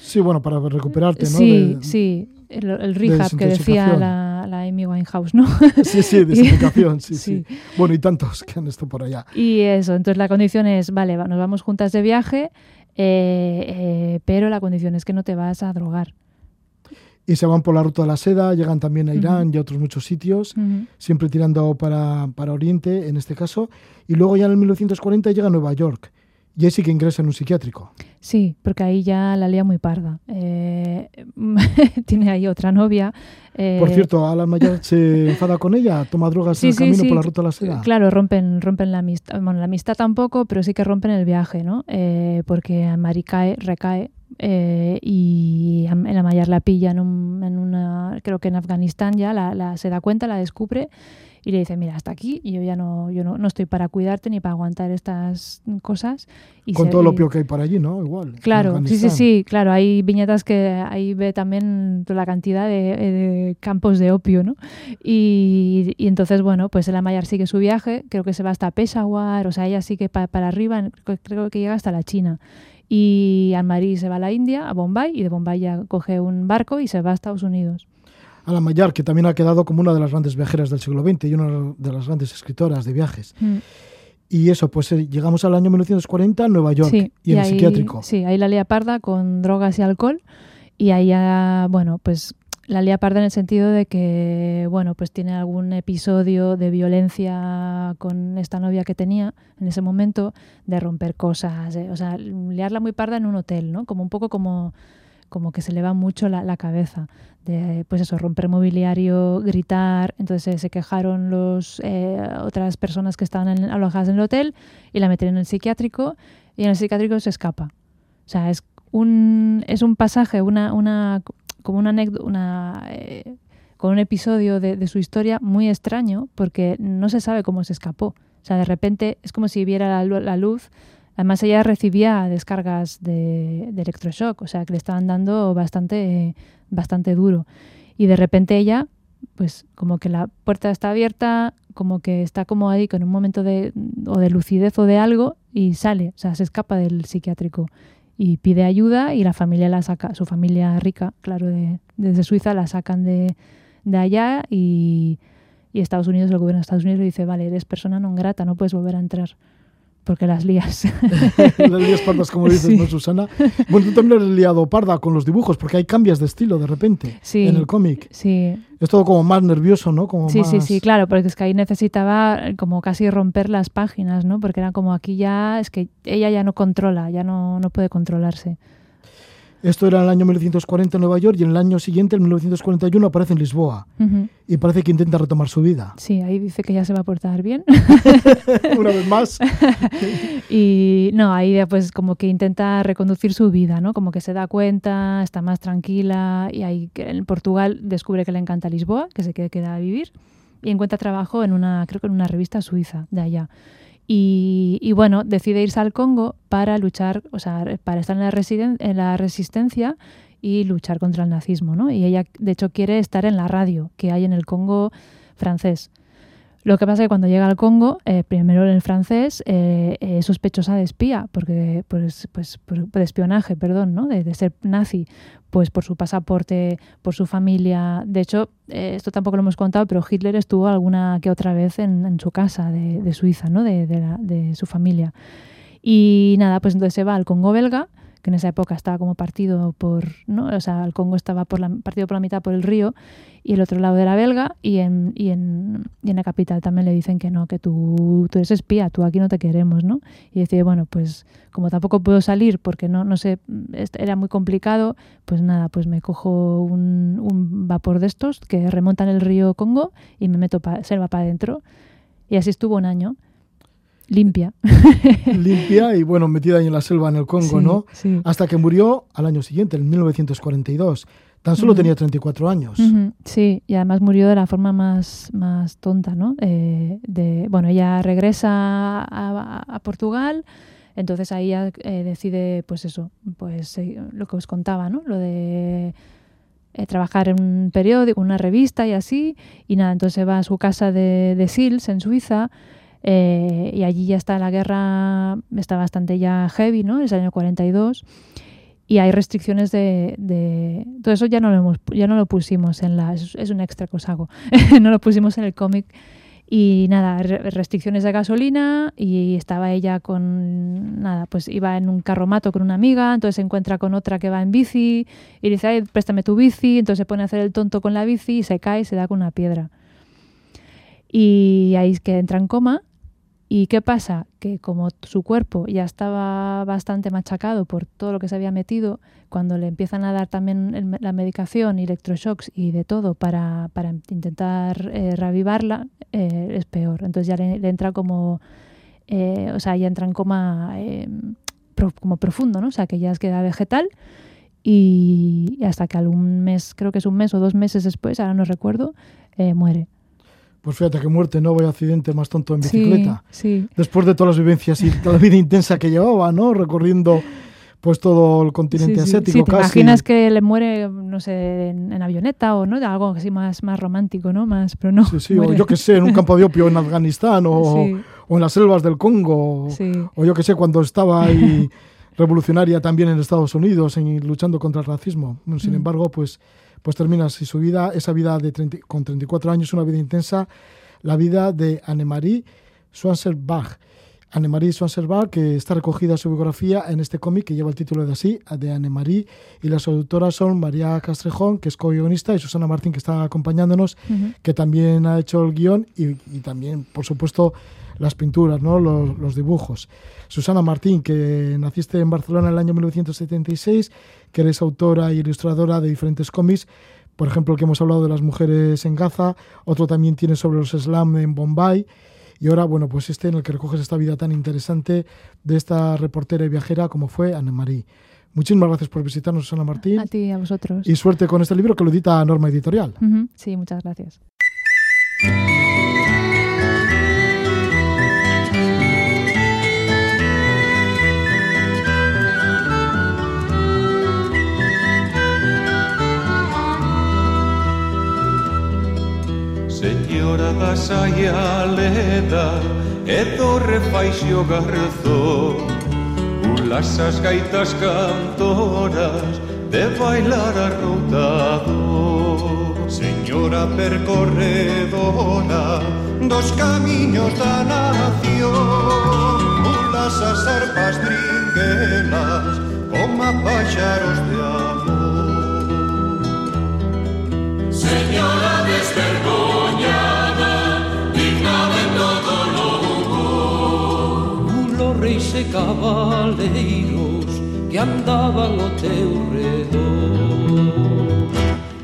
Sí, bueno, para recuperarte, ¿no? Sí, De- sí, el, el rehab que decía la, la Amy Winehouse, ¿no? Sí, sí, desintoxicación, sí, sí, Sí. Bueno, y tantos que han estado por allá. Y eso, entonces la condición es, vale, va- nos vamos juntas de viaje, eh, eh, pero la condición es que no te vas a drogar. Y se van por la ruta de la seda, llegan también a Irán y a otros muchos sitios, Ujú. siempre tirando para, para Oriente, en este caso. Y luego ya en el 1940 llega a Nueva York. Que ingresa en un psiquiátrico. Sí, porque ahí ya la lía muy parda. Eh, tiene ahí otra novia. eh, Por cierto, Alan Maillard se enfada con ella, toma drogas Sí, en el sí, camino sí. por la ruta de la seda. Claro, rompen, rompen la amistad. Bueno, la amistad tampoco, pero sí que rompen el viaje, ¿no? Eh, porque Mari cae, recae eh, y a- en la pilla en, un- en una, creo que en Afganistán ya, la, la- se da cuenta, la descubre y le dice, mira, hasta aquí, y yo ya no, yo no, no estoy para cuidarte ni para aguantar estas cosas. Y con se- todo lo opio que hay por allí, ¿no? Igual. Claro, sí, sí, sí, claro, hay viñetas que ahí ve también la cantidad de, de campos de opio, ¿no? Y, y entonces, bueno, pues el Amayar sigue su viaje, creo que se va hasta Peshawar, o sea, ella sigue pa- para arriba, creo que llega hasta la China. Y Anne-Marie se va a la India, a Bombay, y de Bombay ya coge un barco y se va a Estados Unidos. Alan Maillard, que también ha quedado como una de las grandes viajeras del siglo XX y una de las grandes escritoras de viajes. Mm. Y eso, pues eh, llegamos al año 1940 en Nueva York Sí, y en el ahí, psiquiátrico. Sí, ahí la lía parda con drogas y alcohol. Y ahí ya, bueno, pues la lía parda en el sentido de que, bueno, pues tiene algún episodio de violencia con esta novia que tenía en ese momento, de romper cosas, de- o sea, liarla muy parda en un hotel, ¿no? Como un poco como, como que se le va mucho la, la cabeza. De, pues eso, romper mobiliario, gritar. Entonces eh, se quejaron los eh, otras personas que estaban en- alojadas en el hotel y la metieron en el psiquiátrico y en el psiquiátrico se escapa. O sea, es un, es un pasaje, una, una, como una anécdota, eh, con un episodio de, su historia muy extraño porque no se sabe cómo se escapó. O sea, de repente es como si viera la, la luz. Además, ella recibía descargas de, de, electroshock, o sea, que le estaban dando bastante, bastante duro. Y de repente ella, pues como que la puerta está abierta, como que está como ahí con un momento de, o de lucidez o de algo y sale, o sea, se escapa del psiquiátrico y pide ayuda y la familia la saca, su familia rica, claro, de, desde Suiza la sacan de, de allá y, y, Estados Unidos, el gobierno de Estados Unidos le dice, vale, eres persona no grata, no puedes volver a entrar porque las lías. las lías pardas, como dices, sí. ¿no, Susana? Bueno, tú también has liado parda con los dibujos, porque hay cambios de estilo de repente sí, en el cómic. Sí. Es todo como más nervioso, ¿no? Como sí, más... sí, sí, claro, porque es que ahí necesitaba como casi romper las páginas, ¿no? Porque era como aquí ya, es que ella ya no controla, ya no, no puede controlarse. Esto era en el año 1940 en Nueva York y en el año siguiente, en 1941, aparece en Lisboa. Uh -huh. Y parece que intenta retomar su vida. Sí, ahí dice que ya se va a portar bien. Una vez más. y no, ahí pues como que intenta reconducir su vida, ¿no? Como que se da cuenta, está más tranquila y ahí en Portugal descubre que le encanta Lisboa, que se queda a vivir y encuentra trabajo en una, creo que en una revista suiza de allá. Y, y, bueno, decide irse al Congo para luchar, o sea, para estar en la, en la resistencia y luchar contra el nazismo, ¿no? Y ella, de hecho, quiere estar en la radio que hay en el Congo francés. Lo que pasa es que cuando llega al Congo, eh, primero el francés, eh, es sospechosa de espía, porque pues, pues por, de espionaje, perdón, ¿no? De, de, ser nazi, pues por su pasaporte, por su familia. De hecho, eh, esto tampoco lo hemos contado, pero Hitler estuvo alguna que otra vez en, en su casa de, de, Suiza, ¿no? De, la, de su familia. Y nada, pues entonces se va al Congo belga, que en esa época estaba como partido por, ¿no? O sea, el Congo estaba por la, partido por la mitad por el río y el otro lado de la belga y en, y en, y en la capital también le dicen que no, que tú, tú eres espía, tú aquí no te queremos, ¿no? Y decide, bueno, pues como tampoco puedo salir porque no, no sé, era muy complicado, pues nada, pues me cojo un, un vapor de estos que remontan el río Congo y me meto pa, selva para adentro. Y así estuvo un año limpia. limpia y bueno, metida ahí en la selva en el Congo, sí, ¿no? Sí. Hasta que murió al año siguiente, en 1942. Tan solo uh -huh. tenía 34 años. Uh -huh. Sí, y además murió de la forma más, más tonta, ¿no? Eh, de, bueno, ella regresa a, a Portugal, entonces ahí ella eh, decide, pues eso, pues eh, lo que os contaba, ¿no? Lo de trabajar en un periódico, una revista y así, y nada, entonces va a su casa de, de Sils, en Suiza, eh, y allí ya está la guerra, está bastante ya heavy, ¿no? Es el año 42 y hay restricciones de, todo eso ya no lo hemos ya no lo pusimos en la es, es un extra que hago. No lo pusimos en el cómic. Y nada restricciones de gasolina y estaba ella con nada pues iba en un carromato con una amiga entonces se encuentra con otra que va en bici y dice Ay, préstame tu bici entonces se pone a hacer el tonto con la bici y se cae y se da con una piedra. Y ahí es que entra en coma ¿Y qué pasa? Que como su cuerpo ya estaba bastante machacado por todo lo que se había metido, cuando le empiezan a dar también el, la medicación, electroshocks y de todo para, para intentar eh, reavivarla, eh, es peor. Entonces ya le, entra como, eh, o sea, ya entra en coma pro, como profundo, ¿no? O sea, que ya queda vegetal y hasta que algún mes, creo que es un mes o dos meses después, ahora no recuerdo, muere. Pues fíjate qué muerte, ¿no? Vaya accidente más tonto en bicicleta. Sí, sí. Después de todas las vivencias y toda la vida intensa que llevaba, ¿no? Recorriendo pues todo el continente sí, asiático sí, ¿te casi. imaginas que le muere, no sé, en, en, avioneta o no? Algo así más, más romántico, ¿no? Más, pero no. Sí, sí, muere. o yo qué sé, en un campo de opio en Afganistán o, sí. o en las selvas del Congo. Sí. O yo qué sé, cuando estaba ahí revolucionaria también en Estados Unidos, en, luchando contra el racismo. Sin mm. embargo, pues, pues termina así su vida, esa vida de 30, con 34 años, una vida intensa la vida de Annemarie Swanserbach. Annemarie Swanserbach, que está recogida su biografía en este cómic que lleva el título de así, de Annemarie, y las autoras son María Castrejón, que es co-guionista, y Susana Martín, que está acompañándonos, uh -huh. que también ha hecho el guion y, y, también, por supuesto, las pinturas, ¿no? los, los dibujos. Susana Martín, que naciste en Barcelona en el año 1976, que eres autora e ilustradora de diferentes cómics, por ejemplo, el que hemos hablado de las mujeres en Gaza, otro también tiene sobre los slam en Bombay, y ahora, bueno, pues este en el que recoges esta vida tan interesante de esta reportera y viajera como fue Anne-Marie. Muchísimas gracias por visitarnos, Susana Martín. A ti, a vosotros. Y suerte con este libro que lo edita Norma Editorial. Sí, muchas gracias. da saia leda E do refaixo garzón Ulas as gaitas cantoras De bailar arroutado Señora percorredora Dos camiños da nación Ulas as arpas tringuelas Coma paxaros de amor Señora despertou reis e cabaleiros que andaban ao teu redor.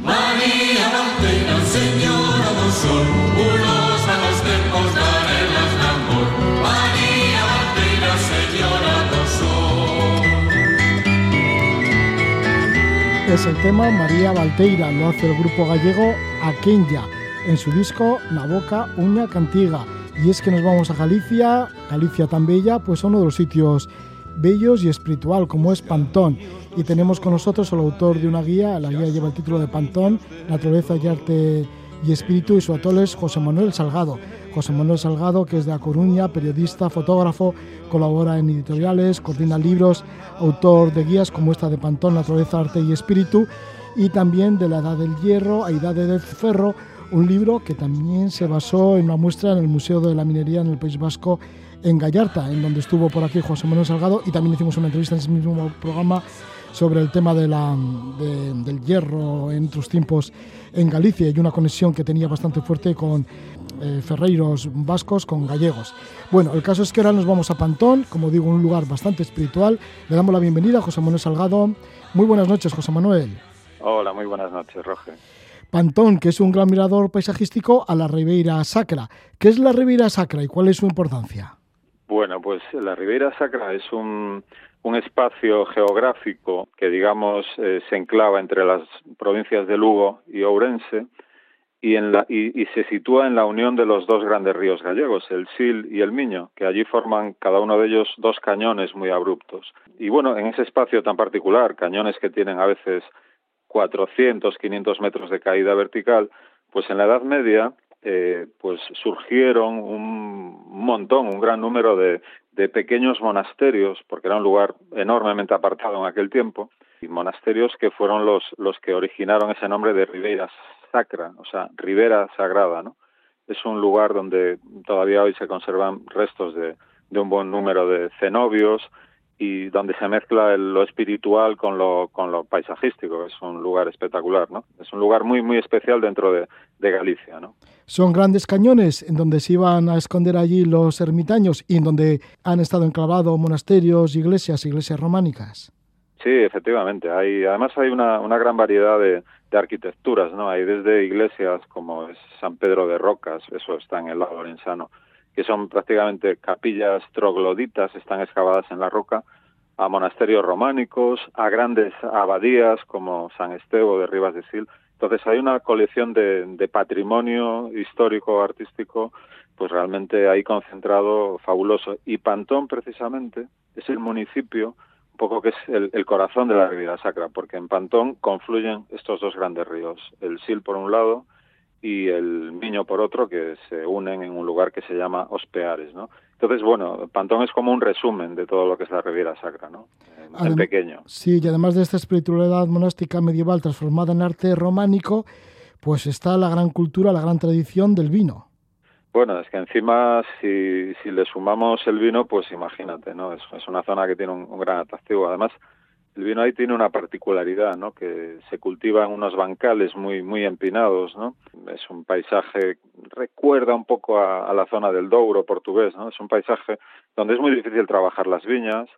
María Valteira, señora do sol Unos van os tempos da arenas de amor. María Valteira, señora do sol. Es el tema María Valteira, lo hace el grupo gallego Aquenya en su disco Na Boca Uña Cantiga. Y es que nos vamos a Galicia, Galicia tan bella, pues uno de los sitios bellos y espiritual como es Pantón. Y tenemos con nosotros al autor de una guía, la guía lleva el título de Pantón, Naturaleza y Arte y Espíritu, y su autor es José Manuel Salgado. José Manuel Salgado, que es de A Coruña, periodista, fotógrafo, colabora en editoriales, coordina libros, autor de guías como esta de Pantón, Naturaleza, Arte y Espíritu, y también de la Edad del Hierro a Edad del Ferro, un libro que también se basó en una muestra en el Museo de la Minería en el País Vasco en Gallarta, en donde estuvo por aquí José Manuel Salgado, y también hicimos una entrevista en ese mismo programa sobre el tema de la, de- del hierro en otros tiempos en Galicia y una conexión que tenía bastante fuerte con eh, ferreiros vascos, con gallegos. Bueno, el caso es que ahora nos vamos a Pantón, como digo, un lugar bastante espiritual. Le damos la bienvenida a José Manuel Salgado. Muy buenas noches, José Manuel. Hola, muy buenas noches, Roger. Pantón, que es un gran mirador paisajístico a la Ribeira Sacra. ¿Qué es la Ribeira Sacra y cuál es su importancia? Bueno, pues la Ribeira Sacra es un, un espacio geográfico que, digamos, eh, se enclava entre las provincias de Lugo y Ourense y, en la, y, y se sitúa en la unión de los dos grandes ríos gallegos, el Sil y el Miño, que allí forman cada uno de ellos dos cañones muy abruptos. Y bueno, en ese espacio tan particular, cañones que tienen a veces 400, 500 metros de caída vertical, pues en la Edad Media eh, pues surgieron un montón, un gran número de, pequeños monasterios, porque era un lugar enormemente apartado en aquel tiempo, y monasterios que fueron los, los que originaron ese nombre de Ribeira Sacra, o sea, Ribera Sagrada, ¿no? Es un lugar donde todavía hoy se conservan restos de, de un buen número de cenobios, y donde se mezcla el- lo espiritual con lo, con lo paisajístico. Es un lugar espectacular, ¿no? Es un lugar muy, muy especial dentro de, de Galicia, ¿no? Son grandes cañones en donde se iban a esconder allí los ermitaños y en donde han estado enclavados monasterios, iglesias, iglesias románicas. Sí, efectivamente. Hay, además hay una, una gran variedad de, de arquitecturas, ¿no? Hay desde iglesias como es San Pedro de Rocas, eso está en el lado lorenzano, que son prácticamente capillas trogloditas, están excavadas en la roca, a monasterios románicos, a grandes abadías como San Estevo de Rivas de Sil. Entonces hay una colección de, de patrimonio histórico, artístico, pues realmente ahí concentrado fabuloso. Y Pantón, precisamente, es el municipio un poco que es el, el corazón de la Riviera Sacra, porque en Pantón confluyen estos dos grandes ríos, el Sil por un lado y el Miño por otro, que se unen en un lugar que se llama Ospeares, ¿no? Entonces, bueno, Pantón es como un resumen de todo lo que es la Riviera Sacra, ¿no? En, pequeño. Sí, y además de esta espiritualidad monástica medieval transformada en arte románico, pues está la gran cultura, la gran tradición del vino. Bueno, es que encima si, si le sumamos el vino, pues imagínate, ¿no? Es, es una zona que tiene un, un gran atractivo. Además, el vino ahí tiene una particularidad, ¿no? Que se cultiva en unos bancales muy muy empinados, ¿no? Es un paisaje recuerda un poco a, a la zona del Douro portugués, ¿no? Es un paisaje donde es muy difícil trabajar las viñas,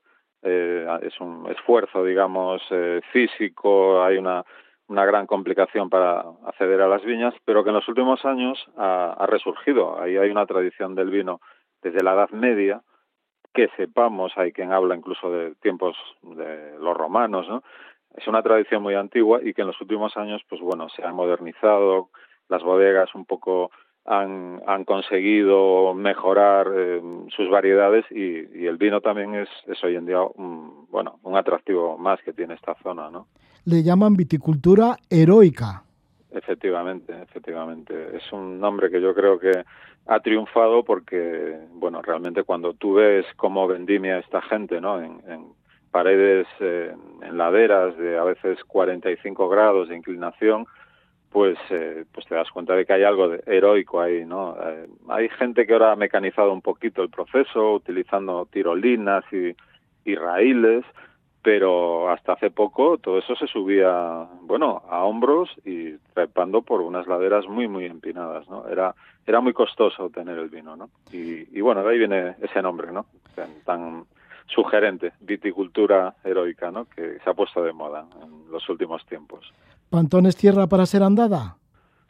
eh, es un esfuerzo, digamos, eh, físico, hay una una gran complicación para acceder a las viñas, pero que en los últimos años ha, ha resurgido. Ahí hay una tradición del vino desde la Edad Media, que sepamos, hay quien habla incluso de tiempos de los romanos, ¿no? Es una tradición muy antigua y que en los últimos años, pues bueno, se ha modernizado, las bodegas un poco han, han conseguido mejorar eh, sus variedades y, el vino también es, es hoy en día un, bueno, un atractivo más que tiene esta zona, ¿no? Le llaman viticultura heroica. Efectivamente, efectivamente. Es un nombre que yo creo que ha triunfado porque, bueno, realmente cuando tú ves cómo vendimia esta gente, ¿no? En, paredes, eh, en laderas de a veces 45 grados de inclinación, pues, eh, pues te das cuenta de que hay algo de heroico ahí, ¿no? Eh, hay gente que ahora ha mecanizado un poquito el proceso, utilizando tirolinas y, y raíles, pero hasta hace poco todo eso se subía, bueno, a hombros y trepando por unas laderas muy, muy empinadas, ¿no? Era, era muy costoso obtener el vino, ¿no? Y, y bueno, de ahí viene ese nombre, ¿no? Tan, tan sugerente, viticultura heroica, ¿no? Que se ha puesto de moda en los últimos tiempos. ¿Pantón es tierra para ser andada?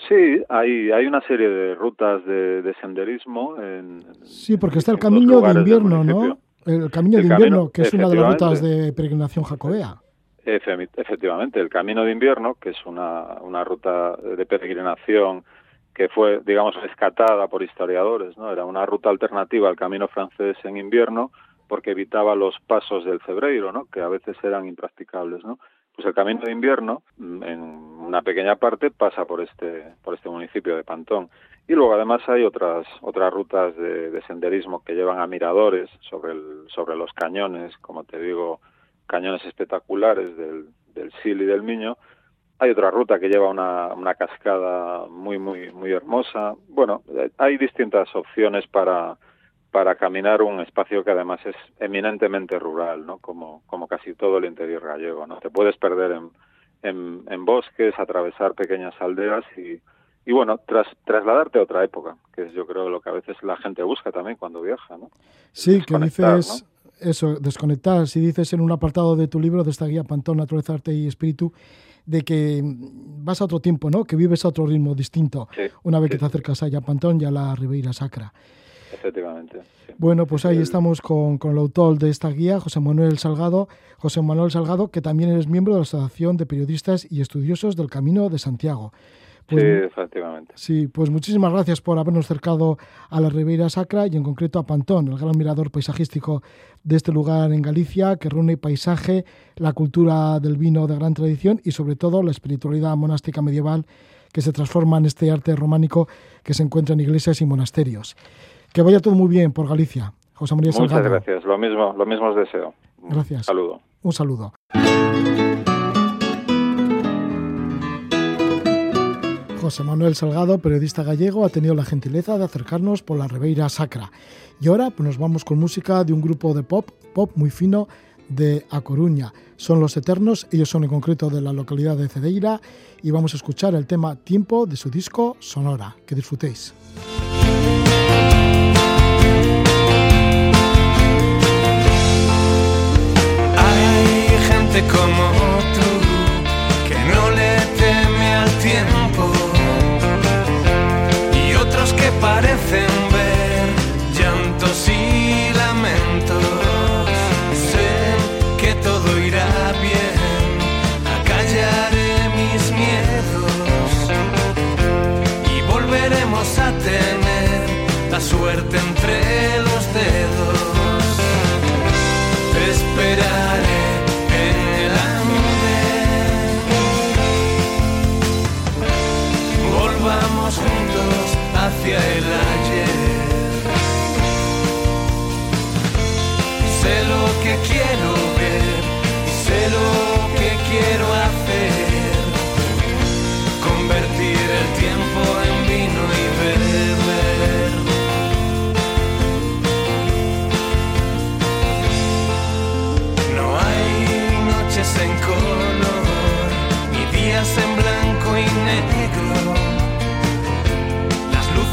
Sí, hay, hay una serie de rutas de, de senderismo. En, sí, porque está el camino de invierno, ¿no? El camino el de invierno, camino, que es una de las rutas de peregrinación jacobea. Efectivamente, el camino de invierno, que es una, una ruta de peregrinación que fue, digamos, rescatada por historiadores, ¿no? Era una ruta alternativa al camino francés en invierno porque evitaba los pasos del febreiro, ¿no? Que a veces eran impracticables, ¿no? Pues el camino de invierno, en una pequeña parte, pasa por este, por este municipio de Pantón. Y luego además hay otras, otras rutas de, de senderismo que llevan a miradores sobre, el, sobre los cañones, como te digo, cañones espectaculares del, del Sil y del Miño. Hay otra ruta que lleva una, una cascada muy, muy, muy hermosa. Bueno, hay distintas opciones para, para caminar un espacio que además es eminentemente rural, ¿no? Como, como casi todo el interior gallego, ¿no? Te puedes perder en, en bosques, atravesar pequeñas aldeas y, y bueno, tras, trasladarte a otra época, que es yo creo lo que a veces la gente busca también cuando viaja, ¿no? Sí, que dices ¿no? eso, desconectar. Si dices en un apartado de tu libro, de esta guía Pantón, Naturaleza, Arte y Espíritu, de que vas a otro tiempo, ¿no? Que vives a otro ritmo distinto sí, una vez sí, que te acercas allá a Pantón y a la Ribeira Sacra. Efectivamente. Sí. Bueno, pues ahí estamos con, con, el autor de esta guía, José Manuel Salgado. José Manuel Salgado, que también eres miembro de la Asociación de Periodistas y Estudiosos del Camino de Santiago. Pues, sí, efectivamente. Sí, pues muchísimas gracias por habernos acercado a la Ribeira Sacra y en concreto a Pantón, el gran mirador paisajístico de este lugar en Galicia, que reúne paisaje, la cultura del vino de gran tradición y sobre todo la espiritualidad monástica medieval que se transforma en este arte románico que se encuentra en iglesias y monasterios. Que vaya todo muy bien por Galicia. José María Muchas Salgado. gracias, lo mismo, lo mismo os deseo. Gracias. Un saludo. Un saludo. José Manuel Salgado, periodista gallego, ha tenido la gentileza de acercarnos por la Ribeira Sacra. Y ahora pues, nos vamos con música de un grupo de pop, pop muy fino de A Coruña. Son Los Eternos, ellos son en concreto de la localidad de Cedeira y vamos a escuchar el tema Tiempo de su disco Sonora. Que disfrutéis. Hay gente como entre los dedos.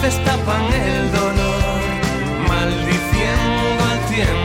Luces tapan el dolor, maldiciendo al tiempo.